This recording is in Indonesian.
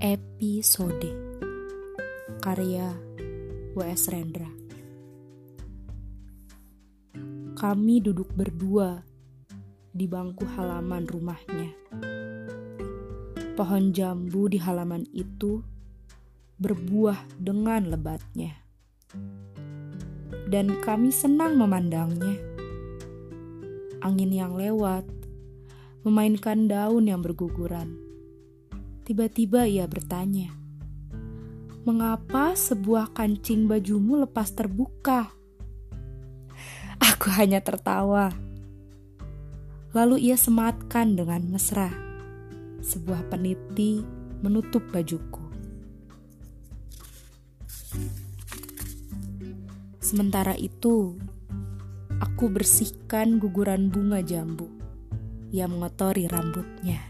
Adi Sode Karya W.S. Rendra Kami duduk berdua di bangku halaman rumahnya. Pohon jambu di halaman itu berbuah dengan lebatnya. Dan kami senang memandangnya. Angin yang lewat memainkan daun yang berguguran Tiba-tiba ia bertanya, "Mengapa sebuah kancing bajumu lepas terbuka?" Aku hanya tertawa. Lalu ia sematkan dengan mesra. Sebuah peniti menutup bajuku. Sementara itu, aku bersihkan guguran bunga jambu yang mengotori rambutnya.